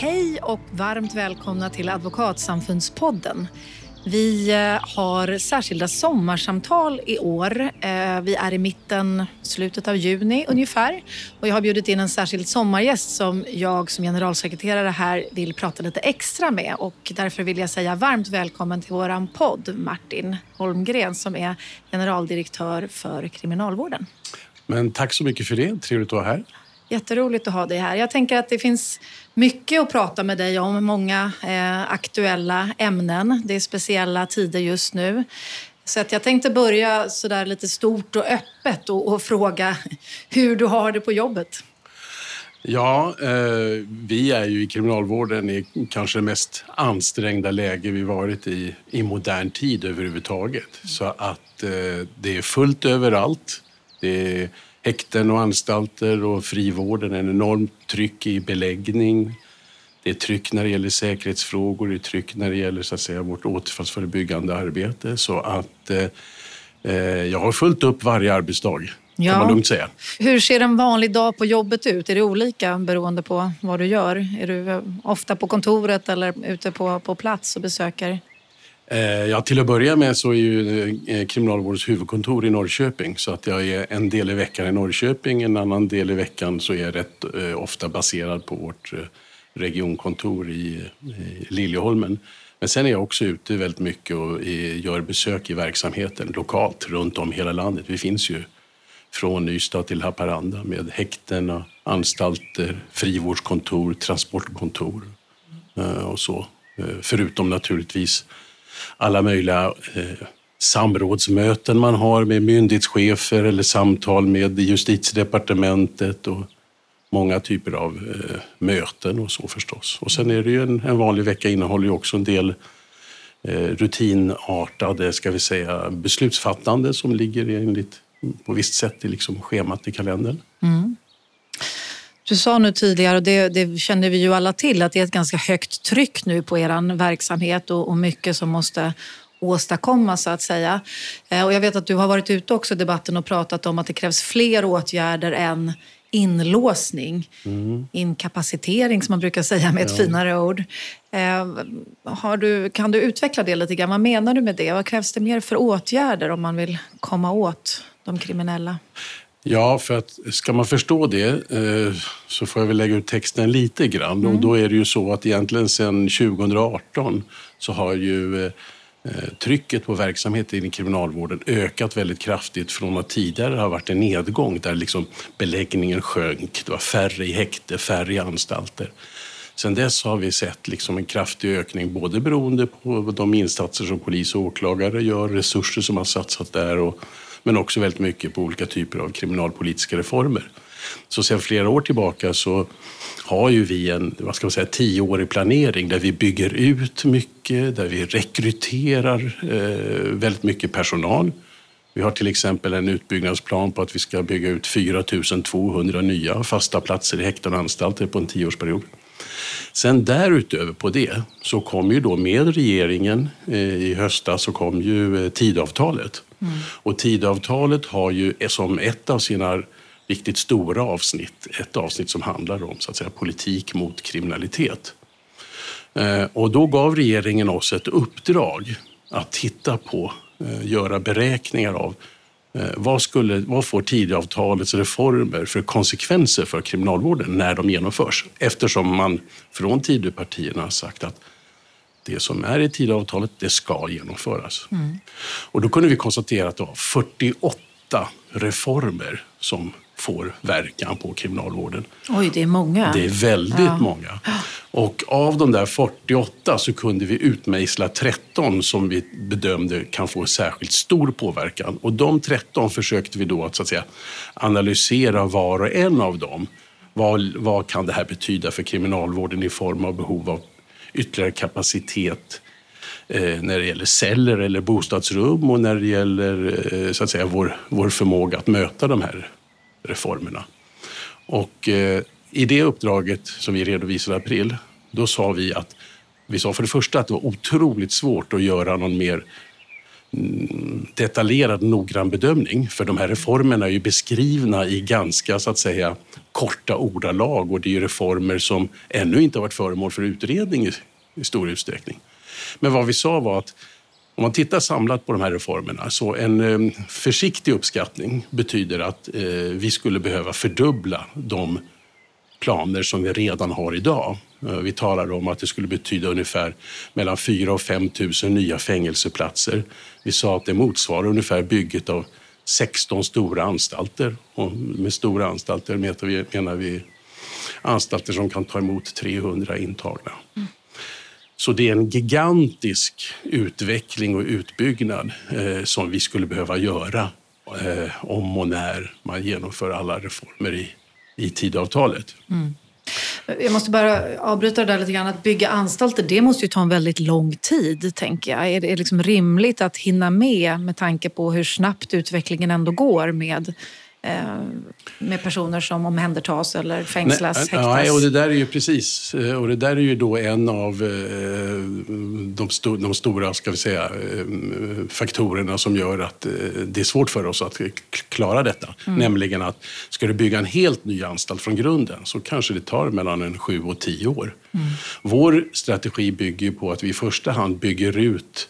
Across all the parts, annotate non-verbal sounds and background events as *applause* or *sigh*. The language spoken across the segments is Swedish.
Hej och varmt välkomna till Advokatsamfundspodden. Vi eh, har särskilda sommarsamtal i år. Eh, vi är i mitten, slutet av juni ungefär. Och jag har bjudit in en särskild sommargäst som jag som generalsekreterare här vill prata lite extra med. Och därför vill jag säga varmt välkommen till vår podd, Martin Holmgren som är generaldirektör för Kriminalvården. Men tack så mycket för det. Trevligt att vara här. Jätteroligt att ha dig här. Jag tänker att det finns mycket att prata med dig om, många eh, aktuella ämnen. Det är speciella tider just nu. Så att jag tänkte börja så där lite stort och öppet och, och fråga *laughs* hur du har det på jobbet. Ja, eh, vi är ju i kriminalvården i kanske det mest ansträngda läge vi varit i i modern tid överhuvudtaget. Så att eh, det är fullt överallt. Det är häkten och anstalter och frivården. En enormt tryck i beläggning. Det är tryck när det gäller säkerhetsfrågor, det är tryck när det gäller så att säga, vårt återfallsförebyggande arbete. Så att eh, eh jag har fullt upp varje arbetsdag, ja. kan man lugnt säga. Hur ser en vanlig dag på jobbet ut? Är det olika beroende på vad du gör? Är du ofta på kontoret eller ute på, på plats och besöker Eh, ja, till att börja med så är ju eh, Kriminalvårdens huvudkontor i Norrköping så att jag är en del i veckan i Norrköping, en annan del i veckan så är jag rätt eh, ofta baserad på vårt regionkontor i Liljeholmen. Men sen är jag också ute väldigt mycket och gör besök i verksamheten lokalt runt om hela landet. Vi finns ju från Ystad till Haparanda med häkten, anstalter, frivårdskontor, transportkontor och så. Förutom naturligtvis alla möjliga eh, samrådsmöten man har med myndighetschefer eller samtal med justitiedepartementet och många typer av eh, möten och så förstås. Och sen är det ju en, en vanlig vecka innehåller ju också en del eh, rutinartade, ska vi säga, beslutsfattande som ligger enligt på visst sätt i liksom schemat i kalendern. Mm. Du sa nu tidigare, och det, det känner vi ju alla till, att det är ett ganska högt tryck nu på er verksamhet och, och mycket som måste åstadkommas så att säga. Eh, och jag vet att du har varit ute också i debatten och pratat om att det krävs fler åtgärder än inlåsning, mm. inkapacitering som man brukar säga med ett ja. finare ord. Eh, du, kan du utveckla det lite grann? Vad menar du med det? Vad krävs det mer för åtgärder om man vill komma åt de kriminella? Ja, för att ska man förstå det eh, så får jag väl lägga ut texten lite grann. Mm. Och då är det ju så att egentligen sedan 2018 så har ju eh, trycket på verksamheten i kriminalvården ökat väldigt kraftigt från att tidigare ha varit en nedgång där liksom beläggningen sjönk. Det var färre i häkte, färre i anstalter. Sen dess har vi sett liksom en kraftig ökning, både beroende på de insatser som polis och åklagare gör, resurser som har satsat där och men också väldigt mycket på olika typer av kriminalpolitiska reformer. Så sedan flera år tillbaka så har ju vi en vad ska man säga, tioårig planering där vi bygger ut mycket, där vi rekryterar eh, väldigt mycket personal. Vi har till exempel en utbyggnadsplan på att vi ska bygga ut 4 200 nya fasta platser i häkten och anstalter på en tioårsperiod. Sen därutöver på det så kom ju då med regeringen eh, i höstas så kom ju eh, tidavtalet Mm. Och Tidavtalet har ju som ett av sina riktigt stora avsnitt, ett avsnitt som handlar om så att säga, politik mot kriminalitet. Eh, och då gav regeringen oss ett uppdrag att titta på, eh, göra beräkningar av eh, vad, skulle, vad får Tidöavtalets reformer för konsekvenser för kriminalvården när de genomförs? Eftersom man från Tidöpartierna har sagt att det som är i Tidöavtalet, det ska genomföras. Mm. Och då kunde vi konstatera att det var 48 reformer som får verkan på kriminalvården. Oj, det är många. Det är väldigt ja. många. Och av de där 48 så kunde vi utmejsla 13 som vi bedömde kan få särskilt stor påverkan. Och de 13 försökte vi då att, så att säga, analysera var och en av dem. Vad, vad kan det här betyda för kriminalvården i form av behov av ytterligare kapacitet eh, när det gäller celler eller bostadsrum och när det gäller eh, så att säga, vår, vår förmåga att möta de här reformerna. Och eh, i det uppdraget som vi redovisade i april, då sa vi att vi sa för det första att det var otroligt svårt att göra någon mer mm, detaljerad, noggrann bedömning. För de här reformerna är ju beskrivna i ganska, så att säga, korta ordalag och det är ju reformer som ännu inte har varit föremål för utredning i, i stor utsträckning. Men vad vi sa var att om man tittar samlat på de här reformerna så en eh, försiktig uppskattning betyder att eh, vi skulle behöva fördubbla de planer som vi redan har idag. Eh, vi talar om att det skulle betyda ungefär mellan 4 och 5 000 nya fängelseplatser. Vi sa att det motsvarar ungefär bygget av 16 stora anstalter. Och med stora anstalter menar vi, menar vi anstalter som kan ta emot 300 intagna. Mm. Så det är en gigantisk utveckling och utbyggnad eh, som vi skulle behöva göra eh, om och när man genomför alla reformer i, i tidavtalet. Mm. Jag måste bara avbryta det där lite grann. Att bygga anstalter, det måste ju ta en väldigt lång tid, tänker jag. Är det liksom rimligt att hinna med med tanke på hur snabbt utvecklingen ändå går med med personer som omhändertas eller fängslas, nej, häktas. Nej, och det där är ju precis, eh, och det där är ju då en av eh, de, sto, de stora ska vi säga, faktorerna som gör att det är svårt för oss att klara detta. Mm. Nämligen att ska du bygga en helt ny anstalt från grunden så kanske det tar mellan en sju och tio år. Mm. Vår strategi bygger på att vi i första hand bygger ut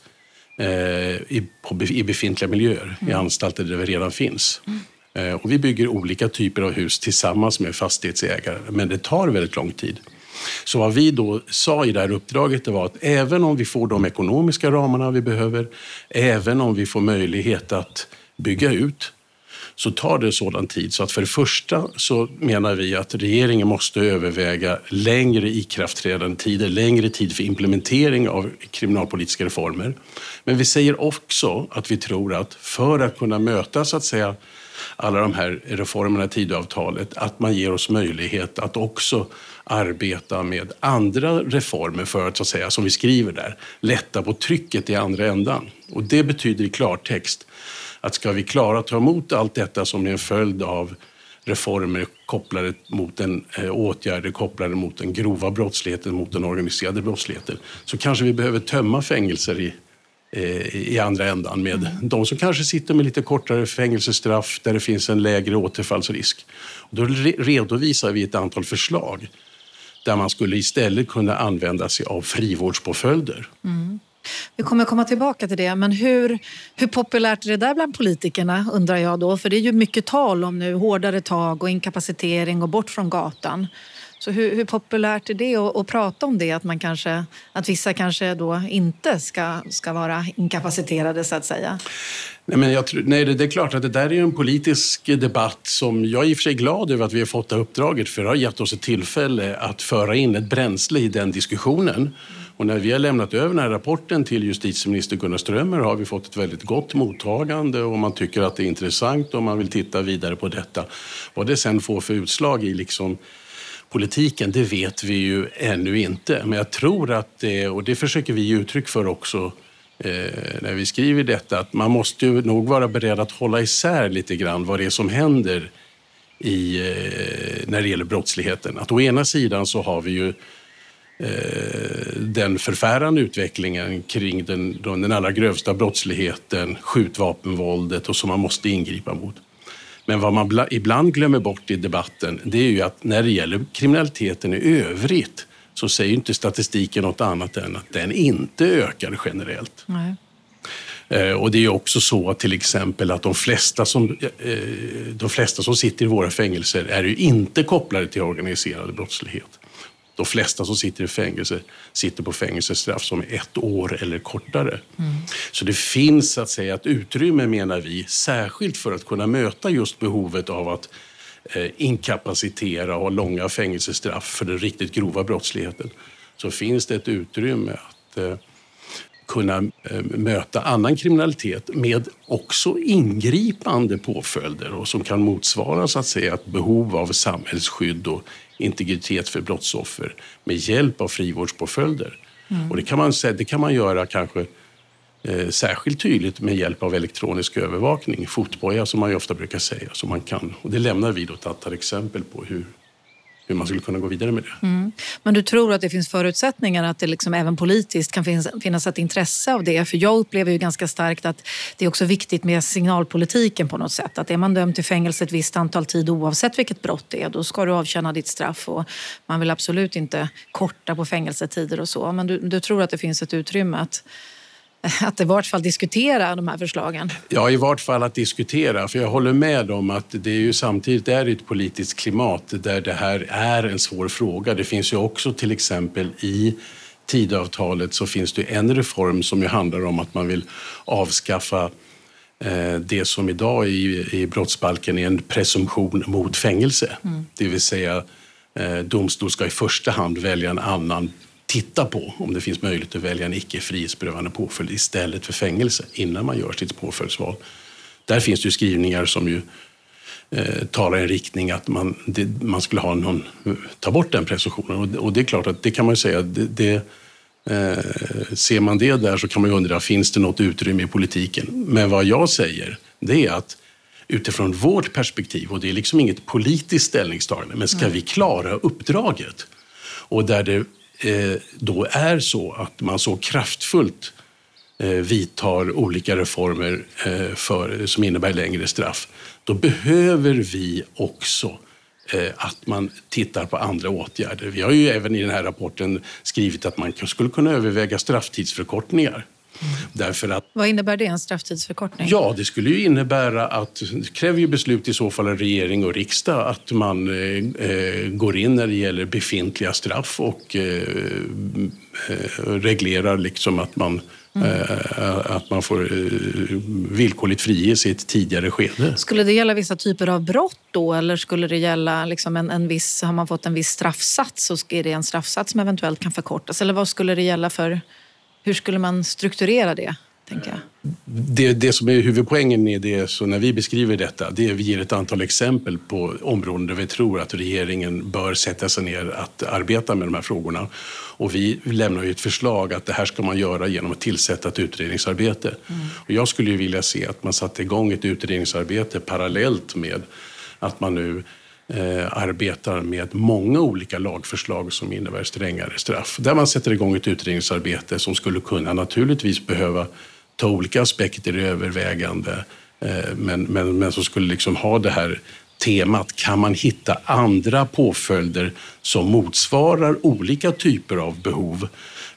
i, på, i befintliga miljöer, mm. i anstalter där det redan finns. Mm. Eh, och vi bygger olika typer av hus tillsammans med fastighetsägare, men det tar väldigt lång tid. Så vad vi då sa i det här uppdraget det var att även om vi får de ekonomiska ramarna vi behöver, även om vi får möjlighet att bygga ut, så tar det sådan tid. Så att för det första så menar vi att regeringen måste överväga längre ikraftträdandetider, längre tid för implementering av kriminalpolitiska reformer. Men vi säger också att vi tror att för att kunna möta så att säga alla de här reformerna i Tidöavtalet, att man ger oss möjlighet att också arbeta med andra reformer för att, så att säga, som vi skriver där, lätta på trycket i andra ändan. Och det betyder i klartext att ska vi klara att ta emot allt detta som är en följd av reformer kopplade mot en, eh, åtgärder kopplade mot den grova brottsligheten, mot den organiserade brottsligheten, så kanske vi behöver tömma fängelser i Eh, i andra ändan med mm. de som kanske sitter med lite kortare fängelsestraff där det finns en lägre återfallsrisk. Då redovisar vi ett antal förslag där man skulle istället kunna använda sig av frivårdspåföljder. Mm. Vi kommer komma tillbaka till det, men hur, hur populärt är det där bland politikerna undrar jag då? För det är ju mycket tal om nu hårdare tag och inkapacitering och bort från gatan. Så hur, hur populärt är det att, att, prata om det? Att, man kanske, att vissa kanske då inte ska, ska vara inkapaciterade så att säga? Nej, men jag tror, nej, det är klart att det där är en politisk debatt som jag är i och för sig glad över att vi har fått det uppdraget för det har gett oss ett tillfälle att föra in ett bränsle i den diskussionen. Och när vi har lämnat över den här rapporten till justitieminister Gunnar Strömmer har vi fått ett väldigt gott mottagande och man tycker att det är intressant och man vill titta vidare på detta. Vad det sen får för utslag i liksom politiken, det vet vi ju ännu inte. Men jag tror att det, och det försöker vi ge uttryck för också eh, när vi skriver detta, att man måste ju nog vara beredd att hålla isär lite grann vad det är som händer i, eh, när det gäller brottsligheten. Att å ena sidan så har vi ju eh, den förfärande utvecklingen kring den, den allra grövsta brottsligheten, skjutvapenvåldet och som man måste ingripa mot. Men vad man ibland glömmer bort i debatten det är ju att när det gäller kriminaliteten i övrigt så säger inte statistiken något annat än att den inte ökar generellt. Nej. Eh, och det är också så att till exempel att de flesta, som, eh, de flesta som sitter i våra fängelser är ju inte kopplade till organiserad brottslighet. De flesta som sitter i fängelse sitter på fängelsestraff som är ett år eller kortare. Mm. Så det finns att säga ett utrymme, menar vi, särskilt för att kunna möta just behovet av att eh, inkapacitera och ha långa fängelsestraff för den riktigt grova brottsligheten. Så finns det ett utrymme att eh, kunna eh, möta annan kriminalitet med också ingripande påföljder och som kan motsvara så att säga, ett behov av samhällsskydd och integritet för brottsoffer med hjälp av frivårdspåföljder. Mm. Och det kan man, det kan man göra kanske eh, särskilt tydligt med hjälp av elektronisk övervakning, fotboja som man ju ofta brukar säga. Som man kan, och det lämnar vi då ett antal exempel på hur, hur man skulle kunna gå vidare med det. Mm. Men du tror att det finns förutsättningar att det liksom även politiskt kan finnas, finnas ett intresse av det? För jag upplever ju ganska starkt att det är också viktigt med signalpolitiken på något sätt. Att är man dömd till fängelse ett visst antal tid oavsett vilket brott det är, då ska du avtjäna ditt straff och man vill absolut inte korta på fängelsetider och så. Men du, du tror att det finns ett utrymme att *laughs* att i vart fall diskutera de här förslagen? Ja, i vart fall att diskutera. För jag håller med om att det är ju samtidigt är ett politiskt klimat där det här är en svår fråga. Det finns ju också till exempel i Tidöavtalet så finns det en reform som ju handlar om att man vill avskaffa eh, det som idag i, i brottsbalken är en presumtion mot fängelse. Mm. Det vill säga eh, domstol ska i första hand välja en annan titta på om det finns möjlighet att välja en icke frihetsberövande påföljd istället för fängelse innan man gör sitt påföljdsval. Där finns det ju skrivningar som ju eh, talar i en riktning att man, det, man skulle ha någon, ta bort den presumtionen. Och, och, det är klart att det kan man ju säga, det, det eh, ser man det där så kan man ju undra, finns det något utrymme i politiken? Men vad jag säger, det är att utifrån vårt perspektiv, och det är liksom inget politiskt ställningstagande, men ska vi klara uppdraget och där det Eh, Eh, då är så att man så kraftfullt eh, vidtar olika reformer eh, för, som innebär längre straff, då behöver vi också att man tittar på andra åtgärder. Vi har ju även i den här rapporten skrivit att man skulle kunna överväga strafftidsförkortningar. Därför att, Vad innebär det, en strafftidsförkortning? Ja, det skulle ju innebära att, det kräver ju beslut i så fall av regering och riksdag, att man eh, eh, går in när det gäller befintliga straff och eh, eh reglerar liksom att man Mm. Att man får villkorligt friges i ett tidigare skede. Skulle det gälla vissa typer av brott då eller skulle det gälla liksom en, en viss, har man fått en viss straffsats så är det en straffsats som eventuellt kan förkortas? Eller vad skulle det gälla för hur skulle man strukturera det? Tänker jag? Det, det som är huvudpoängen i det, så när vi beskriver detta, det är vi ger ett antal exempel på områden där vi tror att regeringen bör sätta sig ner att arbeta med de här frågorna. Och vi lämnar ju ett förslag att det här ska man göra genom att tillsätta ett utredningsarbete. Mm. Och jag skulle ju vilja se att man satte igång ett utredningsarbete parallellt med att man nu eh, arbetar med många olika lagförslag som innebär strängare straff. Där man sätter igång ett utredningsarbete som skulle kunna naturligtvis behöva ta olika aspekter i övervägande eh, men, men, men som skulle liksom ha det här temat, kan man hitta andra påföljder som motsvarar olika typer av behov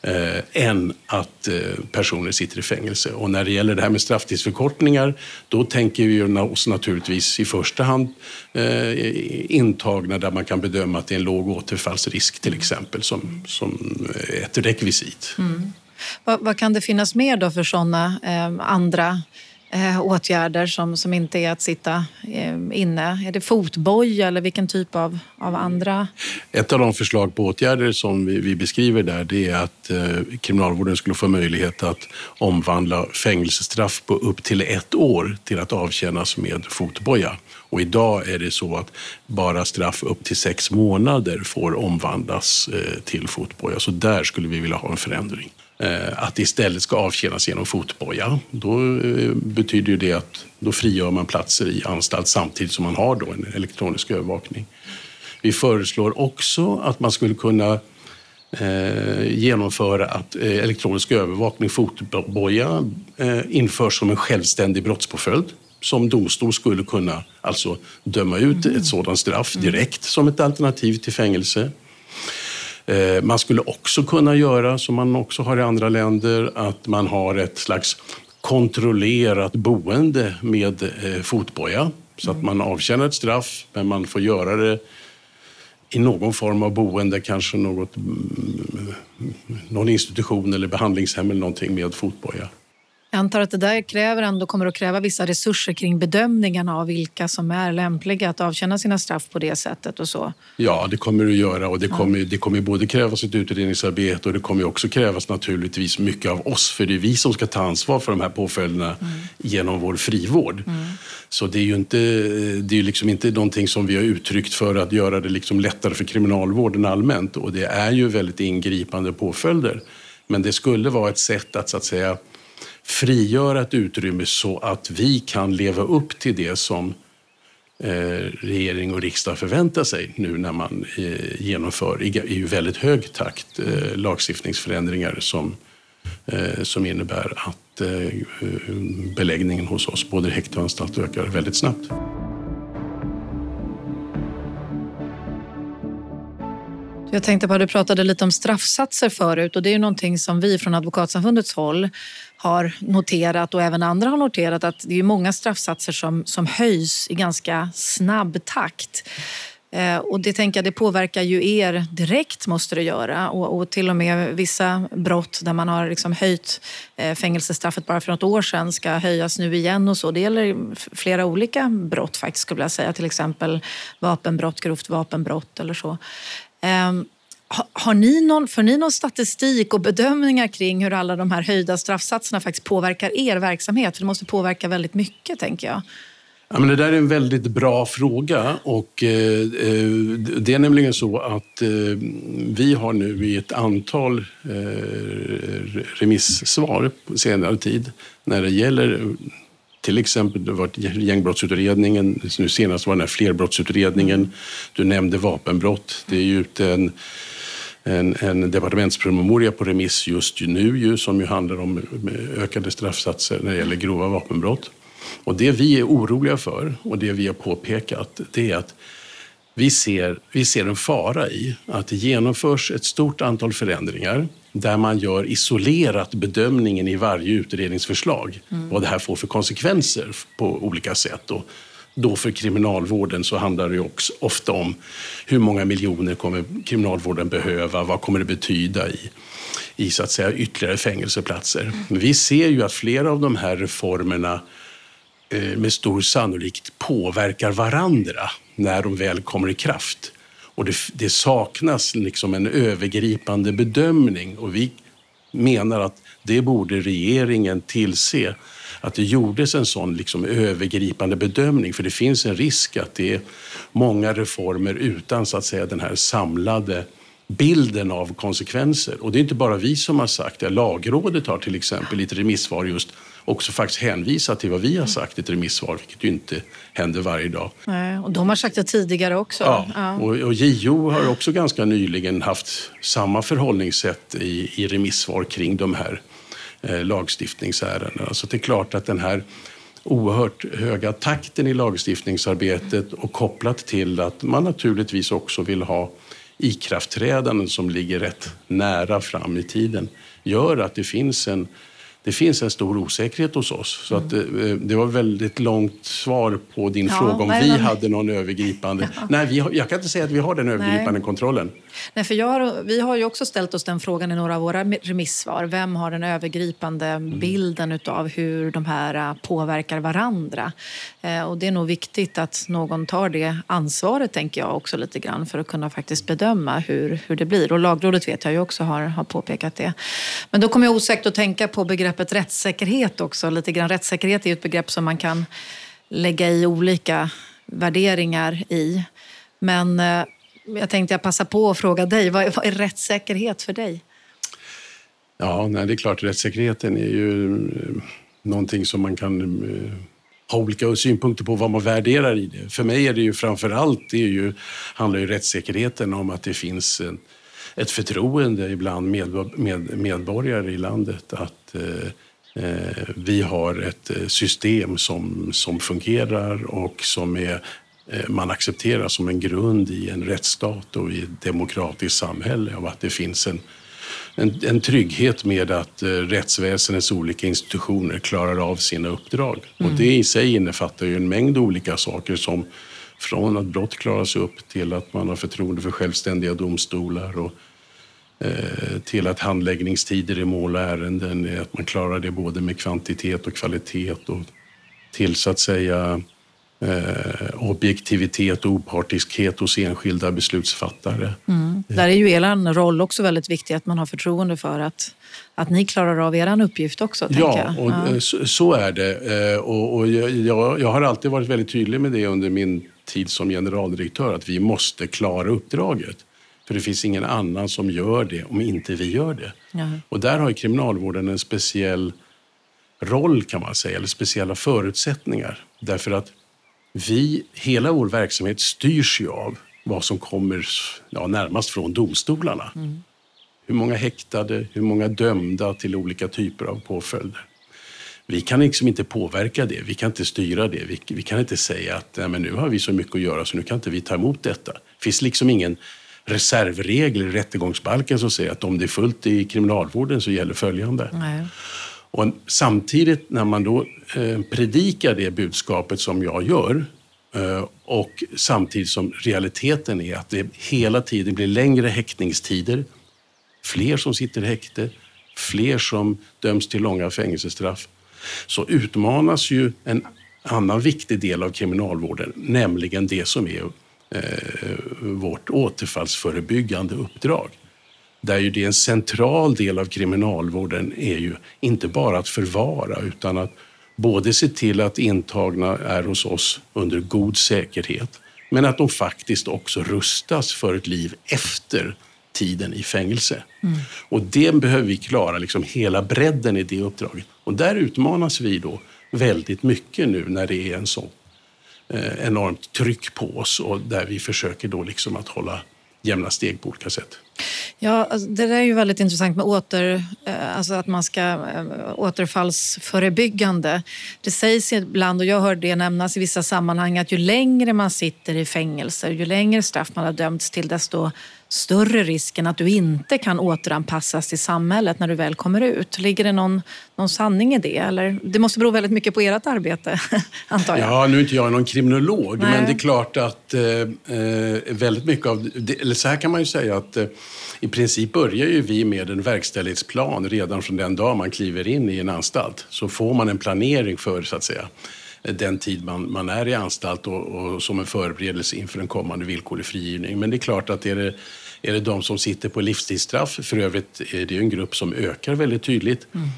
eh, än att eh, personer sitter i fängelse. Och när det gäller det här med strafftidsförkortningar, då tänker vi oss naturligtvis i första hand eh, intagna där man kan bedöma att det är en låg återfallsrisk till exempel som, som eh, ett rekvisit. Mm. Vad, vad, kan det finnas mer då för sådana eh, andra eh, åtgärder som, som inte är att sitta eh, inne? Är det fotboja eller vilken typ av, av andra? Ett av de förslag på åtgärder som vi, vi beskriver där det är att eh, kriminalvården skulle få möjlighet att omvandla fängelsestraff på upp till ett år till att avtjänas med fotboja. Och idag är det så att bara straff upp till sex månader får omvandlas eh, till fotboja. Så där skulle vi vilja ha en förändring. Eh, att det istället ska avtjänas genom fotboja. Då eh, betyder det att då frigör man platser i anstalt samtidigt som man har då en elektronisk övervakning. Vi föreslår också att man skulle kunna eh, genomföra att elektronisk övervakning, fotboja, införs som en självständig brottspåföljd som domstol skulle kunna alltså döma ut ett sådant straff direkt som ett alternativ till fängelse. Eh, man skulle också kunna göra, som man också har i andra länder, att man har ett slags kontrollerat boende med eh, fotboja. Så att man avtjänar ett straff, men man får göra det i någon form av boende, kanske något, mm, någon institution eller behandlingshem eller någonting med fotboja. Jag antar att det där kräver ändå, kommer att kräva vissa resurser kring bedömningen av vilka som är lämpliga att avtjäna sina straff på det sättet och så. Ja, det kommer det att göra och det kommer, det kommer både krävas ett utredningsarbete och det kommer också krävas naturligtvis mycket av oss för det är vi som ska ta ansvar för de här påföljderna mm. genom vår frivård. Mm. Så det är ju inte, det är liksom inte någonting som vi har uttryckt för att göra det liksom lättare för kriminalvården allmänt och det är ju väldigt ingripande påföljder. Men det skulle vara ett sätt att så att säga frigöra ett utrymme så att vi kan leva upp till det som eh, regering och riksdag förväntar sig nu när man eh, genomför i väldigt hög takt eh, lagstiftningsförändringar som, som innebär att beläggningen hos oss, både häkte och anstalt, ökar väldigt snabbt. Jag tänkte på att du pratade lite om straffsatser förut och det är ju någonting som vi från Advokatsamfundets håll har noterat och även andra har noterat att det är många straffsatser som, som höjs i ganska snabb takt. Eh, och det tänker jag, det påverkar ju er direkt måste det göra och, och till och med vissa brott där man har liksom höjt eh, fängelsestraffet bara för något år sedan ska höjas nu igen och så. Det gäller flera olika brott faktiskt skulle jag säga, till exempel vapenbrott, grovt vapenbrott eller så. Ehm, har ni någon, för ni någon statistik och bedömningar kring hur alla de här höjda straffsatserna faktiskt påverkar er verksamhet? För det måste påverka väldigt mycket, tänker jag. Ja, men det där är en väldigt bra fråga. Och, eh, eh, det är nämligen så att eh, vi har nu i ett antal eh, remissvar på senare tid när det gäller till exempel det varit gängbrottsutredningen, nu senast var den här flerbrottsutredningen. Du nämnde vapenbrott. Det är ju en en, en departementspromemoria på remiss just nu ju, som ju handlar om ökade straffsatser när det gäller grova vapenbrott. Och det vi är oroliga för och det vi har påpekat det är att vi ser, vi ser en fara i att det genomförs ett stort antal förändringar där man gör isolerat bedömningen i varje utredningsförslag. Mm. Vad det här får för konsekvenser på olika sätt. Och då för kriminalvården så handlar det också ofta om hur många miljoner kommer kriminalvården behöva? Vad kommer det betyda i, i så att säga, ytterligare fängelseplatser? Vi ser ju att flera av de här reformerna eh, med stor sannolikhet påverkar varandra när de väl kommer i kraft. Och det, det saknas liksom en övergripande bedömning och vi menar att det borde regeringen tillse att det gjordes en sån liksom övergripande bedömning. För det finns en risk att det är många reformer utan så att säga den här samlade bilden av konsekvenser. Och det är inte bara vi som har sagt det. Lagrådet har till exempel i ett remissvar just också faktiskt hänvisat till vad vi har sagt i ett remissvar, vilket ju inte händer varje dag. Nej, och de har sagt det tidigare också. Ja, ja. Och, och, JO har också ganska nyligen haft samma förhållningssätt i, i remissvar kring de här Eh, lagstiftningsärenden. lagstiftningsärendena. Så det är klart att den här oerhört höga takten i lagstiftningsarbetet och kopplat till att man naturligtvis också vill ha ikraftträdanden som ligger rätt nära fram i tiden gör att det finns en det finns en stor osäkerhet hos oss. Så att, mm. eh, det var väldigt långt svar på din ja, fråga om vi nej. hade någon övergripande... *laughs* Ja. Nej, vi har, jag kan inte säga att vi har den övergripande nej. kontrollen. Nej, för har, vi har ju också ställt oss den frågan i några av våra remissvar. Vem har den övergripande mm. bilden av hur de här äh, påverkar varandra? Eh, och det är nog viktigt att någon tar det ansvaret, tänker jag, också lite grann för att kunna faktiskt bedöma hur, hur det blir. Och Lagrådet vet jag ju också har, har påpekat det. Men då kommer jag osäkert att tänka på begreppet rättssäkerhet också. Lite grann. Rättssäkerhet är ju ett begrepp som man kan lägga i olika värderingar i. Men eh, jag tänkte jag passa på att fråga dig, vad är, vad är rättssäkerhet för dig? Ja, nej, det är klart, rättssäkerheten är ju eh, någonting som man kan eh, ha olika synpunkter på vad man värderar i det. För mig är det ju framför allt, det är ju, handlar ju rättssäkerheten om att det finns en, ett förtroende ibland med, med, medborgare i landet att eh, eh, vi har ett system som, som fungerar och som är Eh, man accepterar som en grund i en rättsstat och i ett demokratiskt samhälle och att det finns en, en, en trygghet med att eh, rättsväsendets olika institutioner klarar av sina uppdrag. Mm. Och det i sig innefattar ju en mängd olika saker som från att brott klaras upp till att man har förtroende för självständiga domstolar och eh, till att handläggningstider i mål och ärenden, att man klarar det både med kvantitet och kvalitet och till så att säga eh, objektivitet och opartiskhet hos enskilda beslutsfattare. Mm. Där är ju er roll också väldigt viktig, att man har förtroende för att, att ni klarar av er uppgift också. Ja, och ja. Eh, så, så, är det. Eh, och, och jag, jag, har alltid varit väldigt tydlig med det under min tid som generaldirektör, att vi måste klara uppdraget. För det finns ingen annan som gör det om inte vi gör det. Ja. Och där har kriminalvården en speciell roll kan man säga, eller speciella förutsättningar. Därför att vi, hela vår verksamhet styrs ju av vad som kommer ja, närmast från domstolarna. Mm. Hur många häktade, hur många dömda till olika typer av påföljder. Vi kan liksom inte påverka det, vi kan inte styra det. Vi, vi kan inte säga att Nej, men nu har vi så mycket att göra så nu kan inte vi ta emot detta. Det finns liksom ingen reservregel i rättegångsbalken som säger att om det är fullt i kriminalvården så gäller följande. Nej. Och samtidigt när man då eh, predikar det budskapet som jag gör eh, och samtidigt som realiteten är att det hela tiden blir längre häktningstider, fler som sitter i häkte, fler som döms till långa fängelsestraff, så utmanas ju en annan viktig del av kriminalvården, nämligen det som är vårt återfallsförebyggande uppdrag. Där ju det är en central del av kriminalvården är ju inte bara att förvara utan att både se till att intagna är hos oss under god säkerhet men att de faktiskt också rustas för ett liv efter tiden i fängelse. Mm. Och det behöver vi klara, liksom hela bredden i det uppdraget. Och där utmanas vi då väldigt mycket nu när det är en så eh, enormt tryck på oss och där vi försöker då liksom att hålla jämna steg på olika sätt. Ja, alltså, det där är ju väldigt intressant med åter, eh, alltså att man ska eh, återfallsförebyggande. Det sägs ibland, och jag hör det nämnas i vissa sammanhang, att ju längre man sitter i fängelse, ju längre straff man har dömts till, desto större risken att du inte kan återanpassas till samhället när du väl kommer ut. Ligger det någon, någon sanning i det? Eller, det måste bero väldigt mycket på ert arbete, *laughs* antar jag. Ja, nu är inte jag någon kriminolog, Nej. men det är klart att eh, eh väldigt mycket av... Eller så här kan man ju säga att eh, i princip börjar ju vi med en verkställighetsplan redan från den dag man kliver in i en anstalt. Så får man en planering för, så att säga, den tid man, man är i anstalt och, och som en förberedelse inför en kommande villkorlig frigivning. Men det är klart att är det, är det de som sitter på livstidsstraff, för övrigt är det en grupp som ökar väldigt tydligt, mm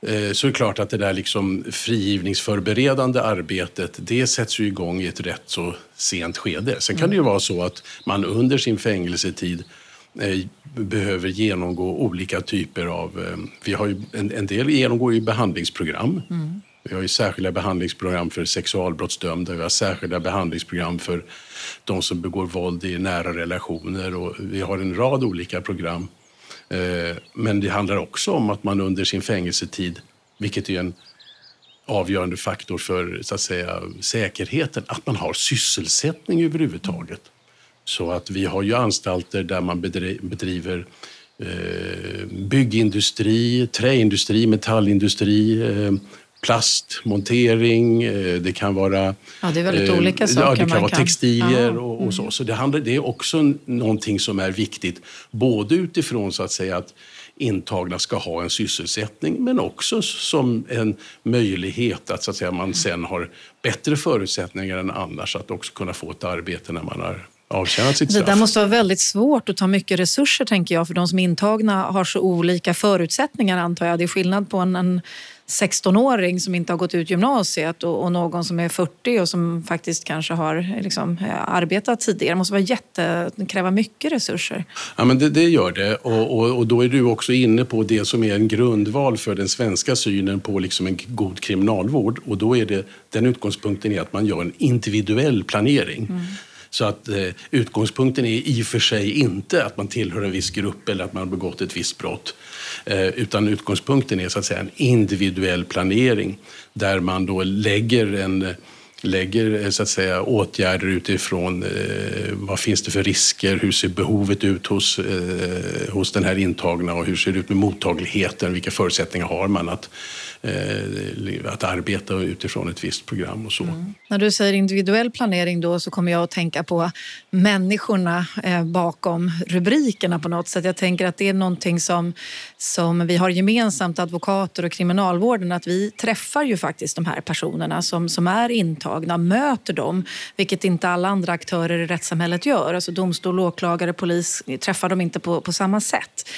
eh, så är det klart att det där liksom frigivningsförberedande arbetet, det sätts ju igång i ett rätt så sent skede. Sen kan mm. det ju vara så att man under sin fängelsetid eh, behöver genomgå olika typer av... Eh, vi har ju, en, en del genomgår ju behandlingsprogram. Mm. Vi har ju särskilda behandlingsprogram för sexualbrottsdömda, vi har särskilda behandlingsprogram för de som begår våld i nära relationer och vi har en rad olika program. Eh, men det handlar också om att man under sin fängelsetid, vilket är en avgörande faktor för så att säga, säkerheten, att man har sysselsättning överhuvudtaget. Så att vi har ju anstalter där man bedriver eh, byggindustri, träindustri, metallindustri, eh, plastmontering, eh, det kan vara... Ja, det är väldigt eh, olika saker. Ja, det kan vara kan. textilier och, och, så. Mm. Så det, handlar, det är också någonting som är viktigt, både utifrån så att säga att intagna ska ha en sysselsättning men också som en möjlighet att, så att säga, man sen har bättre förutsättningar än annars att också kunna få ett arbete när man har avtjänat sitt straff. Det där måste vara väldigt svårt att ta mycket resurser tänker jag för de som är intagna har så olika förutsättningar antar jag. Det är skillnad på en, en 16-åring som inte har gått ut gymnasiet och, och, någon som är 40 och som faktiskt kanske har liksom, eh, arbetat tidigare. Det måste vara jätte, kräva mycket resurser. Ja, men det, det gör det och, och, och, då är du också inne på det som är en grundval för den svenska synen på liksom en god kriminalvård och då är det, den utgångspunkten är att man gör en individuell planering. Mm. Så att eh, utgångspunkten är i och för sig inte att man tillhör en viss grupp eller att man har begått ett visst brott. Eh, utan utgångspunkten är så att säga en individuell planering där man då lägger en lägger eh, så att säga, åtgärder utifrån eh, vad finns det för risker, hur ser behovet ut hos, eh, hos den här intagna och hur ser det ut med mottagligheten, vilka förutsättningar har man att Eh, att arbeta utifrån ett visst program och så. Mm. När du säger individuell planering då så kommer jag att tänka på människorna eh, bakom rubrikerna på något sätt. Jag tänker att det är någonting som, som vi har gemensamt, advokater och kriminalvården, att vi träffar ju faktiskt de här personerna som, som är intagna, möter dem, vilket inte alla andra aktörer i rättssamhället gör. Alltså domstol, åklagare, polis träffar dem inte på, på samma sätt.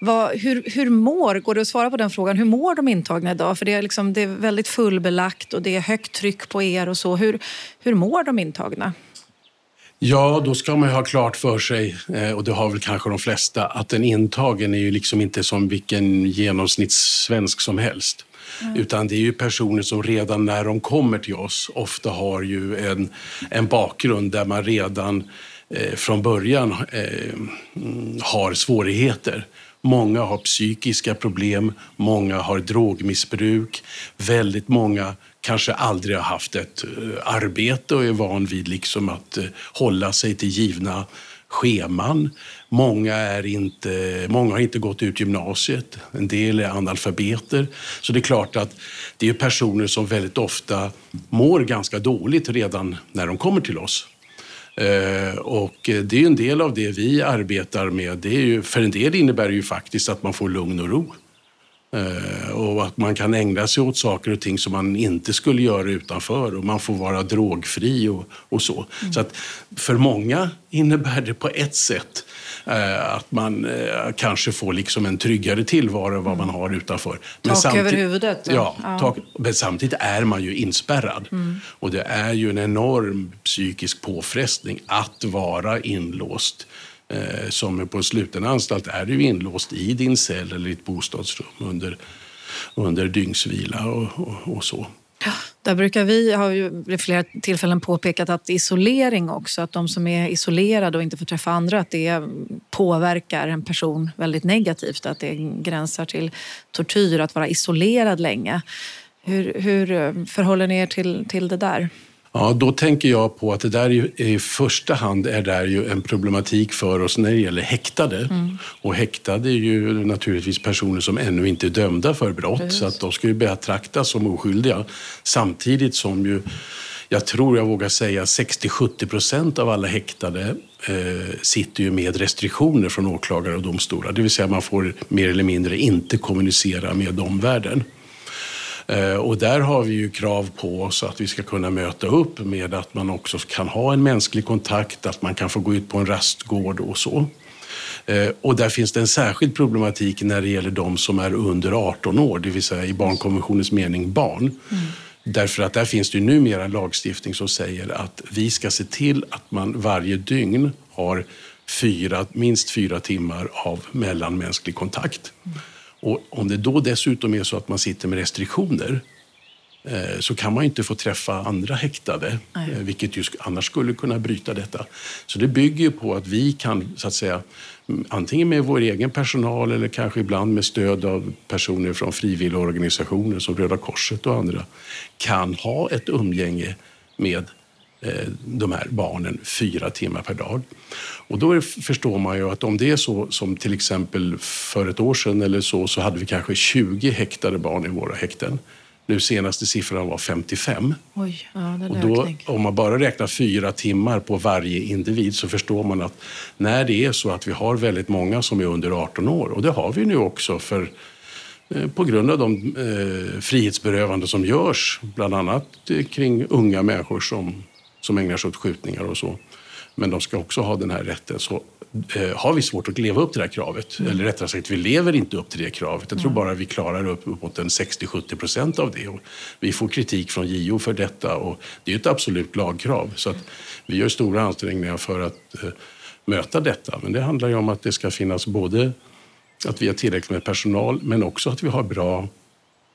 Vad, hur, hur mår, går det att svara på den frågan, hur mår de intagna idag? För det är, liksom, det är väldigt fullbelagt och det är högt tryck på er och så. Hur, hur mår de intagna? Ja, då ska man ha klart för sig, eh, och det har väl kanske de flesta, att en intagen är ju liksom inte som vilken genomsnittssvensk som helst. Mm. Utan det är ju personer som redan när de kommer till oss ofta har ju en, en bakgrund där man redan eh, från början eh, har svårigheter. Många har psykiska problem, många har drogmissbruk. Väldigt många kanske aldrig har haft ett eh, arbete och är van vid liksom att eh, hålla sig till givna scheman. Många, är inte, många har inte gått ut gymnasiet, en del är analfabeter. Så det är klart att det är personer som väldigt ofta mår ganska dåligt redan när de kommer till oss. Eh, och det är en del av det vi arbetar med. Det är ju, för en del innebär det ju faktiskt att man får lugn och ro. Eh, och att man kan ägna sig åt saker och ting som man inte skulle göra utanför och man får vara drogfri och, och så. Mm. Så att för många innebär det på ett sätt att man eh, kanske får liksom en tryggare tillvaro än vad man har utanför. Men tak över huvudet? Ja, ja. Tak, men samtidigt är man ju inspärrad. Mm. Och det är ju en enorm psykisk påfrestning att vara inlåst eh, som på sluten anstalt är du inlåst i din cell eller ditt bostadsrum under, under dygnsvila och, och, och så. Där brukar vi, har ju vid flera tillfällen påpekat att isolering också, att de som är isolerade och inte får träffa andra, att det påverkar en person väldigt negativt. Att det gränsar till tortyr att vara isolerad länge. Hur, hur eh, förhåller ni er till, till det där? Ja, då tänker jag på att det där ju, i första hand är där ju en problematik för oss när det gäller häktade. Mm. Och häktade är ju naturligtvis personer som ännu inte är dömda för brott Precis. så att de ska ju betraktas som oskyldiga. Samtidigt som ju, jag tror jag vågar säga 60-70 procent av alla häktade eh, sitter ju med restriktioner från åklagare och domstolar. Det vill säga man får mer eller mindre inte kommunicera med omvärlden. Eh, och där har vi ju krav på oss att vi ska kunna möta upp med att man också kan ha en mänsklig kontakt, att man kan få gå ut på en rastgård och så. Eh, och där finns det en särskild problematik när det gäller de som är under 18 år, det vill säga i barnkonventionens mening barn. Mm. Därför att där finns det ju numera en lagstiftning som säger att vi ska se till att man varje dygn har fyra, minst fyra timmar av mellanmänsklig kontakt. Mm. Och om det då dessutom är så att man sitter med restriktioner eh, så kan man inte få träffa andra häktade, Nej. Eh, vilket ju annars skulle kunna bryta detta. Så det bygger på att vi kan, så att säga, antingen med vår egen personal eller kanske ibland med stöd av personer från frivilligorganisationer som Röda Korset och andra, kan ha ett umgänge med de här barnen fyra timmar per dag. Och då förstår man ju att om det är så som till exempel för ett år sedan eller så, så hade vi kanske 20 häktade barn i våra häkten. Nu senaste siffran var 55. Oj, ja, och då, om man bara räknar fyra timmar på varje individ så förstår man att när det är så att vi har väldigt många som är under 18 år, och det har vi nu också för eh, på grund av de eh, frihetsberövanden som görs, bland annat kring unga människor som som ägnar sig åt skjutningar och så. Men de ska också ha den här rätten. Så eh, har vi svårt att leva upp till det här kravet, mm. eller rättare sagt, vi lever inte upp till det kravet. Jag tror mm. bara vi klarar upp mot 60-70 procent av det. Och vi får kritik från JO för detta och det är ett absolut lagkrav. Så att vi gör stora ansträngningar för att eh, möta detta. Men det handlar ju om att det ska finnas både att vi har tillräckligt med personal, men också att vi har bra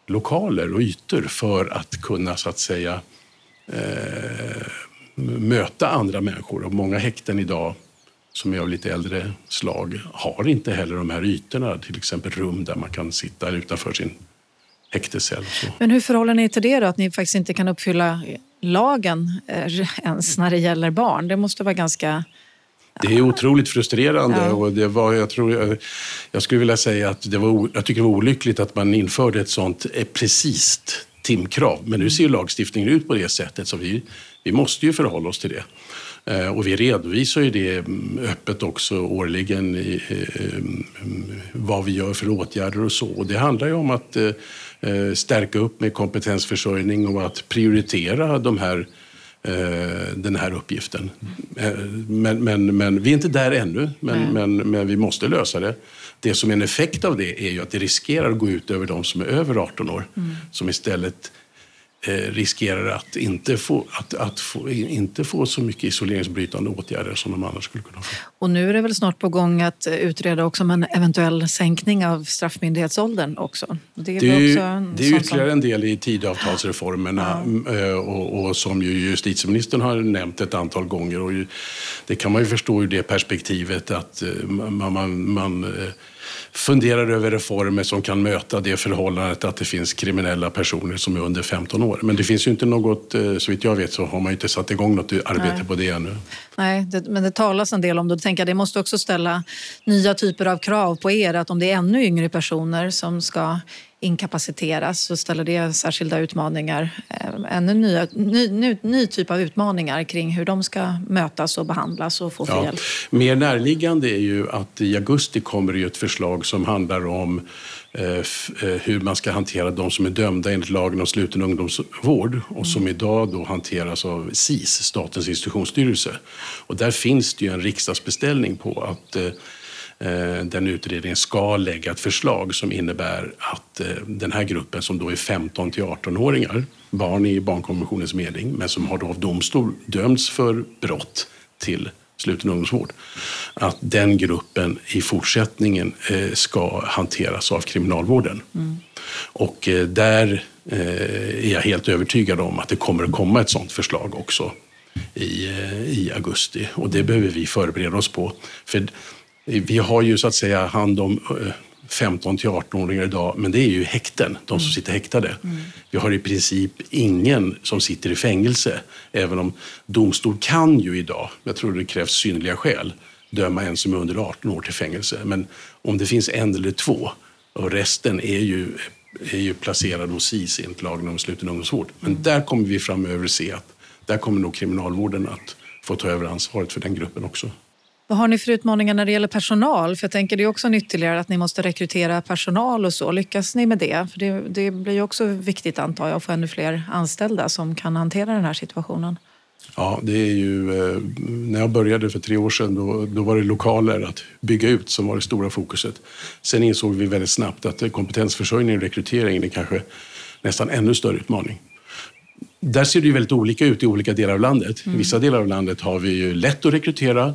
lokaler och ytor för att kunna så att säga eh, möta andra människor. Och många häkten idag som är av lite äldre slag har inte heller de här ytorna, till exempel rum där man kan sitta utanför sin häktescell. Men hur förhåller ni till det då, att ni faktiskt inte kan uppfylla lagen eh, ens när det gäller barn? Det måste vara ganska... Det är otroligt frustrerande ja. och det var, jag, tror, jag skulle vilja säga att det var, jag tycker det var olyckligt att man införde ett sånt eh, precis timkrav. Men nu ser lagstiftningen ut på det sättet så vi vi måste ju förhålla oss till det. Eh, och vi redovisar ju det mm, öppet också årligen, i, vad vi gör för åtgärder och så. Och det handlar ju om att eh, stärka upp med kompetensförsörjning och att prioritera de här, eh, den här uppgiften. Men, men, men vi är inte där ännu, men, men, men vi måste lösa det. Det som är en effekt av det är ju att det riskerar att gå ut över de som är över 18 år, mm. som istället eh, riskerar att inte få, att, att få, inte få så mycket isoleringsbrytande åtgärder som de annars skulle kunna få. Och nu är det väl snart på gång att utreda också om en eventuell sänkning av straffmyndighetsåldern också? Det är, det är, också det är ytterligare som... en del i tidavtalsreformerna ja. Eh, och, och, som ju justitieministern har nämnt ett antal gånger. Och ju, det kan man ju förstå ur det perspektivet att eh, man, man, man eh, funderar över reformer som kan möta det förhållandet att det finns kriminella personer som är under 15 år. Men det finns ju inte något, eh, så vitt jag vet så har man inte satt igång något arbete Nej. på det ännu. Nej, det, men det talas en del om det. Då tänker jag, det måste också ställa nya typer av krav på er att om det är ännu yngre personer som ska inkapaciteras så ställer det särskilda utmaningar, eh, ännu nya, ny, ny, ny, typ av utmaningar kring hur de ska mötas och behandlas och få ja. hjälp. Mer närliggande är ju att i augusti kommer det ett förslag som handlar om eh, eh, hur man ska hantera de som är dömda enligt lagen om sluten ungdomsvård och som mm. idag då hanteras av SIS, Statens institutionsstyrelse. Och där finns det ju en riksdagsbeställning på att den utredningen ska lägga ett förslag som innebär att eh, den här gruppen som då är 15 till 18-åringar, barn i barnkonventionens mening, men som har då av domstol dömts för brott till sluten ungdomsvård, att den gruppen i fortsättningen eh, ska hanteras av kriminalvården. Mm. Och där är jag helt övertygad om att det kommer att komma ett sådant förslag också i, i augusti och det behöver vi förbereda oss på. För vi har ju så att säga hand om 15 eh, till 18-åringar idag, men det är ju häkten, de som mm. sitter häktade. Mm. Vi har i princip ingen som sitter i fängelse, även om domstol kan ju idag, jag tror det krävs synliga skäl, döma en som är under 18 år till fängelse. Men om det finns en eller två och resten är ju, är ju placerad hos SIS enligt lagen om sluten ungdomsvård. Men mm. där kommer vi framöver se att där kommer nog kriminalvården att få ta över ansvaret för den gruppen också. Vad har ni för utmaningar när det gäller personal? För jag tänker det är också en ytterligare att ni måste rekrytera personal och så. Lyckas ni med det? För det, det blir ju också viktigt antar jag att få ännu fler anställda som kan hantera den här situationen. Ja, det är ju... Eh, när jag började för tre år sedan då, då var det lokaler att bygga ut som var det stora fokuset. Sen insåg vi väldigt snabbt att kompetensförsörjning och rekrytering är kanske nästan ännu större utmaning. Där ser det ju väldigt olika ut i olika delar av landet. Mm. I vissa delar av landet har vi ju lätt att rekrytera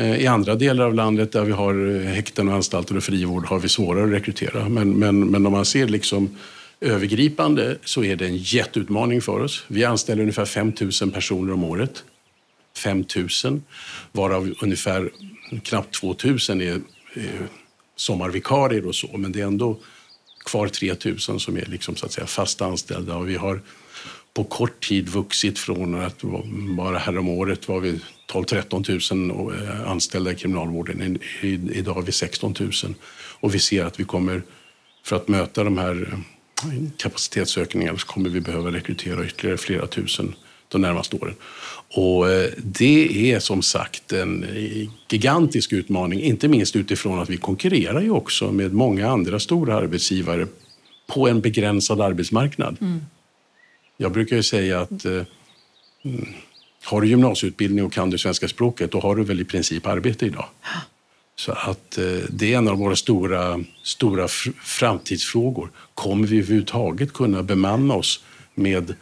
Eh, I andra delar av landet där vi har eh, häkten och anstalter och frivård har vi svårare att rekrytera. Men, men, men om man ser liksom övergripande så är det en jätteutmaning för oss. Vi anställer ungefär 5 000 personer om året. 5 000, varav ungefär knappt 2 000 är, är sommarvikarier och så, men det är ändå kvar 3 000 som är liksom, så att säga, fast anställda. Och vi har på kort tid vuxit från att bara häromåret var vi 12-13 000 eh, anställda i kriminalvården. Idag har vi 16 000 och vi ser att vi kommer, för att möta de här eh, kapacitetsökningarna så kommer vi behöva rekrytera ytterligare flera tusen de närmaste åren. Och eh, det är som sagt en gigantisk utmaning, inte minst utifrån att vi konkurrerar ju också med många andra stora arbetsgivare på en begränsad arbetsmarknad. Mm. Jag brukar ju säga att mm, har du gymnasieutbildning och kan du svenska språket, då har du väl i princip arbete idag. Så att eh, det är en av våra stora, stora framtidsfrågor. Kommer vi överhuvudtaget kunna bemanna oss med,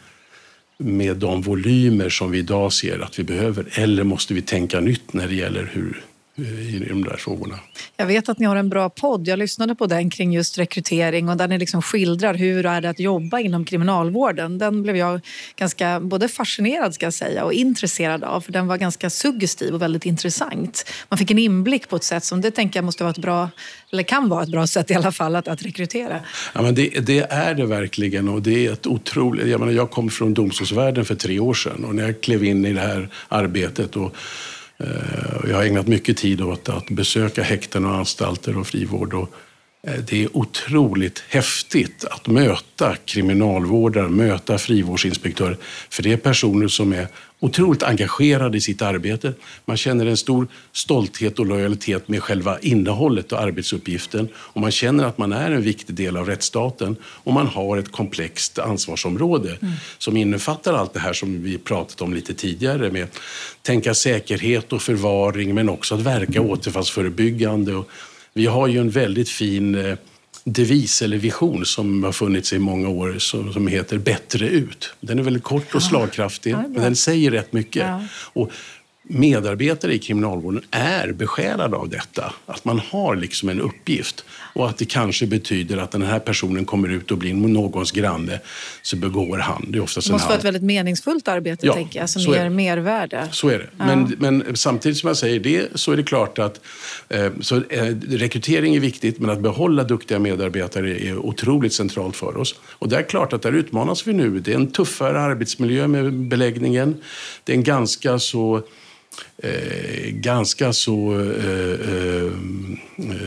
med de volymer som vi idag ser att vi behöver? Eller måste vi tänka nytt när det gäller hur, i de där frågorna. Jag vet att ni har en bra podd. Jag lyssnade på den kring just rekrytering och där ni liksom skildrar hur är det att jobba inom kriminalvården. Den blev jag ganska både fascinerad ska säga och intresserad av för den var ganska suggestiv och väldigt intressant. Man fick en inblick på ett sätt som det tänker jag måste vara ett bra, eller kan vara ett bra sätt i alla fall att, att rekrytera. Ja, men det, det, är det verkligen och det är ett otroligt... Jag, menar, jag kom från domstolsvärlden för tre år sedan och när jag klev in i det här arbetet och Eh, jag har ägnat mycket tid åt att besöka häkten och anstalter och frivård. Och det är otroligt häftigt att möta kriminalvårdare, möta frivårdsinspektörer. För det är personer som är otroligt engagerade i sitt arbete. Man känner en stor stolthet och lojalitet med själva innehållet och arbetsuppgiften. Och man känner att man är en viktig del av rättsstaten och man har ett komplext ansvarsområde mm. som innefattar allt det här som vi pratat om lite tidigare med tänka säkerhet och förvaring men också att verka återfallsförebyggande. Och vi har ju en väldigt fin eh, devis eller vision som har funnits i många år som, som heter Bättre ut. Den är väldigt kort och slagkraftig, ja, men den säger rätt mycket. Ja. Och medarbetare i kriminalvården är besjälade av detta. Att man har liksom en uppgift och att det kanske betyder att den här personen kommer ut och blir någons granne så begår han. Det, är oftast det måste vara ett väldigt meningsfullt arbete ja, tänker jag, som ger mervärde. Så är det. Ja. Men, men, samtidigt som jag säger det så är det klart att eh, så, eh, rekrytering är viktigt men att behålla duktiga medarbetare är otroligt centralt för oss. Och det är klart att där utmanas vi nu. Det är en tuffare arbetsmiljö med beläggningen. Det är en ganska så eh, ganska så eh, eh,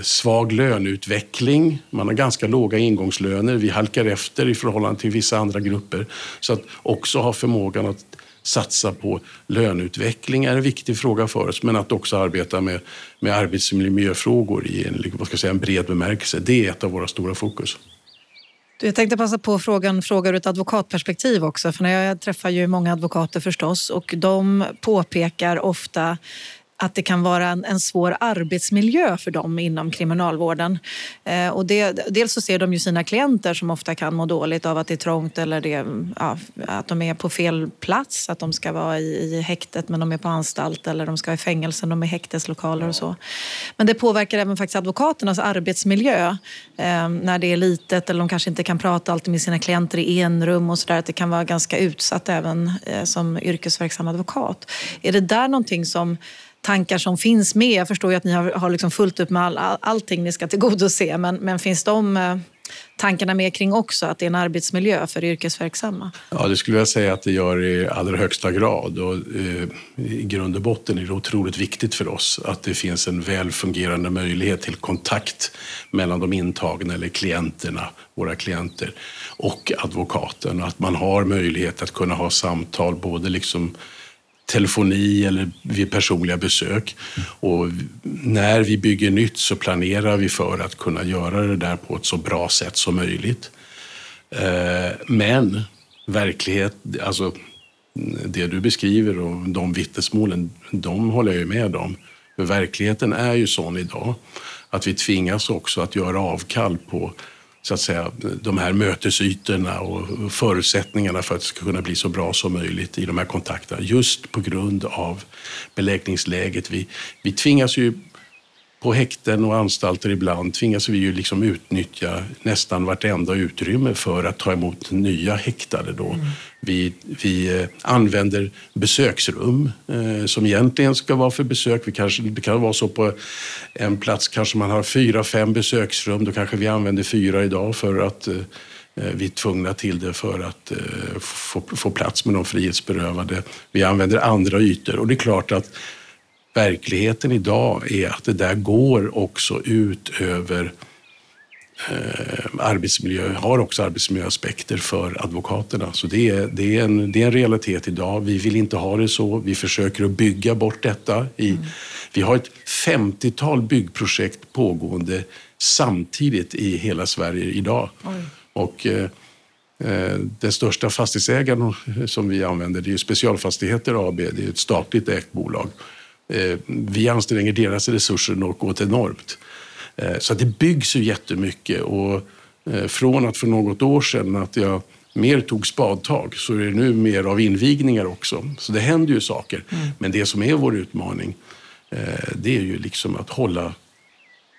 svag löneutveckling. Man har ganska låga ingångslöner. Vi halkar efter i förhållande till vissa andra grupper. Så att också ha förmågan att satsa på löneutveckling är en viktig fråga för oss, men att också arbeta med, med arbetsmiljöfrågor i en, vad ska jag säga, en bred bemärkelse. Det är ett av våra stora fokus. Jag tänkte passa på frågan frågar ur ett advokatperspektiv också. För när jag träffar ju många advokater förstås och de påpekar ofta att det kan vara en, en svår arbetsmiljö för dem inom kriminalvården. Eh, och det, dels så ser de ju sina klienter som ofta kan må dåligt av att det är trångt eller det, ja, att de är på fel plats, att de ska vara i, i häktet men de är på anstalt eller de ska vara i fängelse, de är häkteslokaler och så. Men det påverkar även faktiskt advokaternas arbetsmiljö eh, när det är litet eller de kanske inte kan prata alltid med sina klienter i enrum och sådär, att det kan vara ganska utsatt även eh, som yrkesverksam advokat. Är det där någonting som tankar som finns med? Jag förstår ju att ni har, har liksom fullt upp med all, all, allting ni ska tillgodose men, men finns de eh, tankarna med kring också, att det är en arbetsmiljö för yrkesverksamma? Ja, det skulle jag säga att det gör i allra högsta grad. Och, eh, I grund och botten är det otroligt viktigt för oss att det finns en väl fungerande möjlighet till kontakt mellan de intagna eller klienterna, våra klienter, och advokaten. Att man har möjlighet att kunna ha samtal både liksom telefoni eller vid personliga besök. Och när vi bygger nytt så planerar vi för att kunna göra det där på ett så bra sätt som möjligt. Eh, men verklighet, alltså det du beskriver och de vittnesmålen, de håller jag med om. För verkligheten är ju sån idag att vi tvingas också att göra avkall på så att säga, de här mötesytorna och förutsättningarna för att det ska kunna bli så bra som möjligt i de här kontakterna. Just på grund av beläggningsläget. Vi, vi tvingas ju på häkten och anstalter ibland tvingas vi ju liksom utnyttja nästan vartenda utrymme för att ta emot nya häktade. Då. Mm. Vi, vi eh, använder besöksrum eh, som egentligen ska vara för besök. Vi kanske, det kan vara så på en plats kanske man har fyra, fem besöksrum. Då kanske vi använder fyra idag för att eh, vi är tvungna till det för att få, få plats med de frihetsberövade. Vi använder andra ytor och det är klart att verkligheten idag är att det där går också ut över eh, arbetsmiljö, har också arbetsmiljöaspekter för advokaterna. Så det är, det, är en, det är en realitet idag. Vi vill inte ha det så. Vi försöker att bygga bort detta. I, mm. Vi har ett 50-tal byggprojekt pågående samtidigt i hela Sverige idag. Oj. Och eh, eh den största fastighetsägaren som vi använder det är Specialfastigheter AB. Det är ett statligt ägt bolag. Eh, vi anstränger deras resurser något enormt. Eh, så det byggs ju jättemycket och eh, från att för något år sedan att jag mer tog spadtag så är det nu mer av invigningar också. Så det händer ju saker. Mm. Men det som är vår utmaning det är ju liksom att hålla,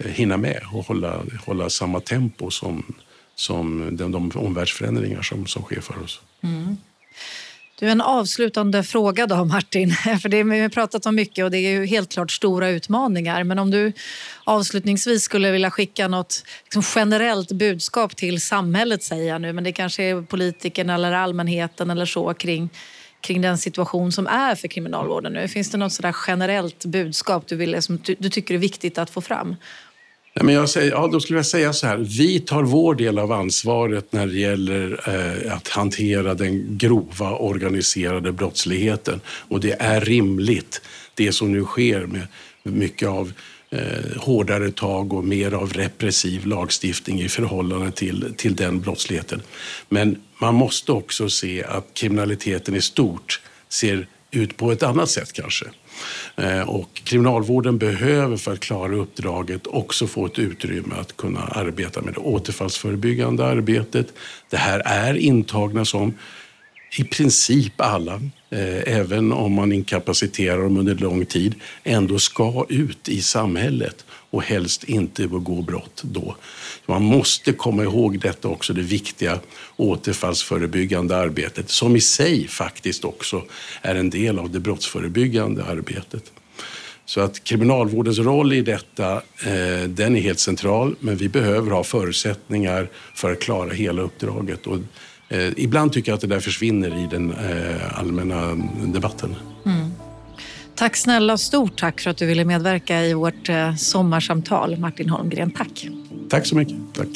hinna med och hålla, hålla samma tempo som, som de, de omvärldsförändringar som, som sker för oss. Mm. Du, en avslutande fråga då, Martin. *laughs* För det, vi har pratat om mycket och det är ju helt klart stora utmaningar. Men om du avslutningsvis skulle vilja skicka något liksom generellt budskap till samhället, säger jag nu, men det kanske är politikerna eller allmänheten eller så kring, kring den situation som är för kriminalvården nu. Finns det något sådär generellt budskap du, vill, som du, du tycker är viktigt att få fram? Nej, men jag säger, ja, då skulle jag säga så här. Vi tar vår del av ansvaret när det gäller eh, att hantera den grova organiserade brottsligheten. Och det är rimligt, det som nu sker med mycket av eh, hårdare tag och mer av repressiv lagstiftning i förhållande till, till den brottsligheten. Men man måste också se att kriminaliteten i stort ser ut på ett annat sätt kanske. Eh, och kriminalvården behöver för att klara uppdraget också få ett utrymme att kunna arbeta med det återfallsförebyggande arbetet. Det här är intagna som i princip alla, eh, även om man inkapaciterar dem under lång tid, ändå ska ut i samhället och helst inte begå brott då. Man måste komma ihåg detta också, det viktiga återfallsförebyggande arbetet som i sig faktiskt också är en del av det brottsförebyggande arbetet. Så att kriminalvårdens roll i detta, eh, den är helt central, men vi behöver ha förutsättningar för att klara hela uppdraget. Och, eh, ibland tycker jag att det där försvinner i den eh, allmänna debatten. Mm. Tack snälla, och stort tack för att du ville medverka i vårt eh, sommarsamtal, Martin Holmgren. Tack. Tack så mycket. Tack.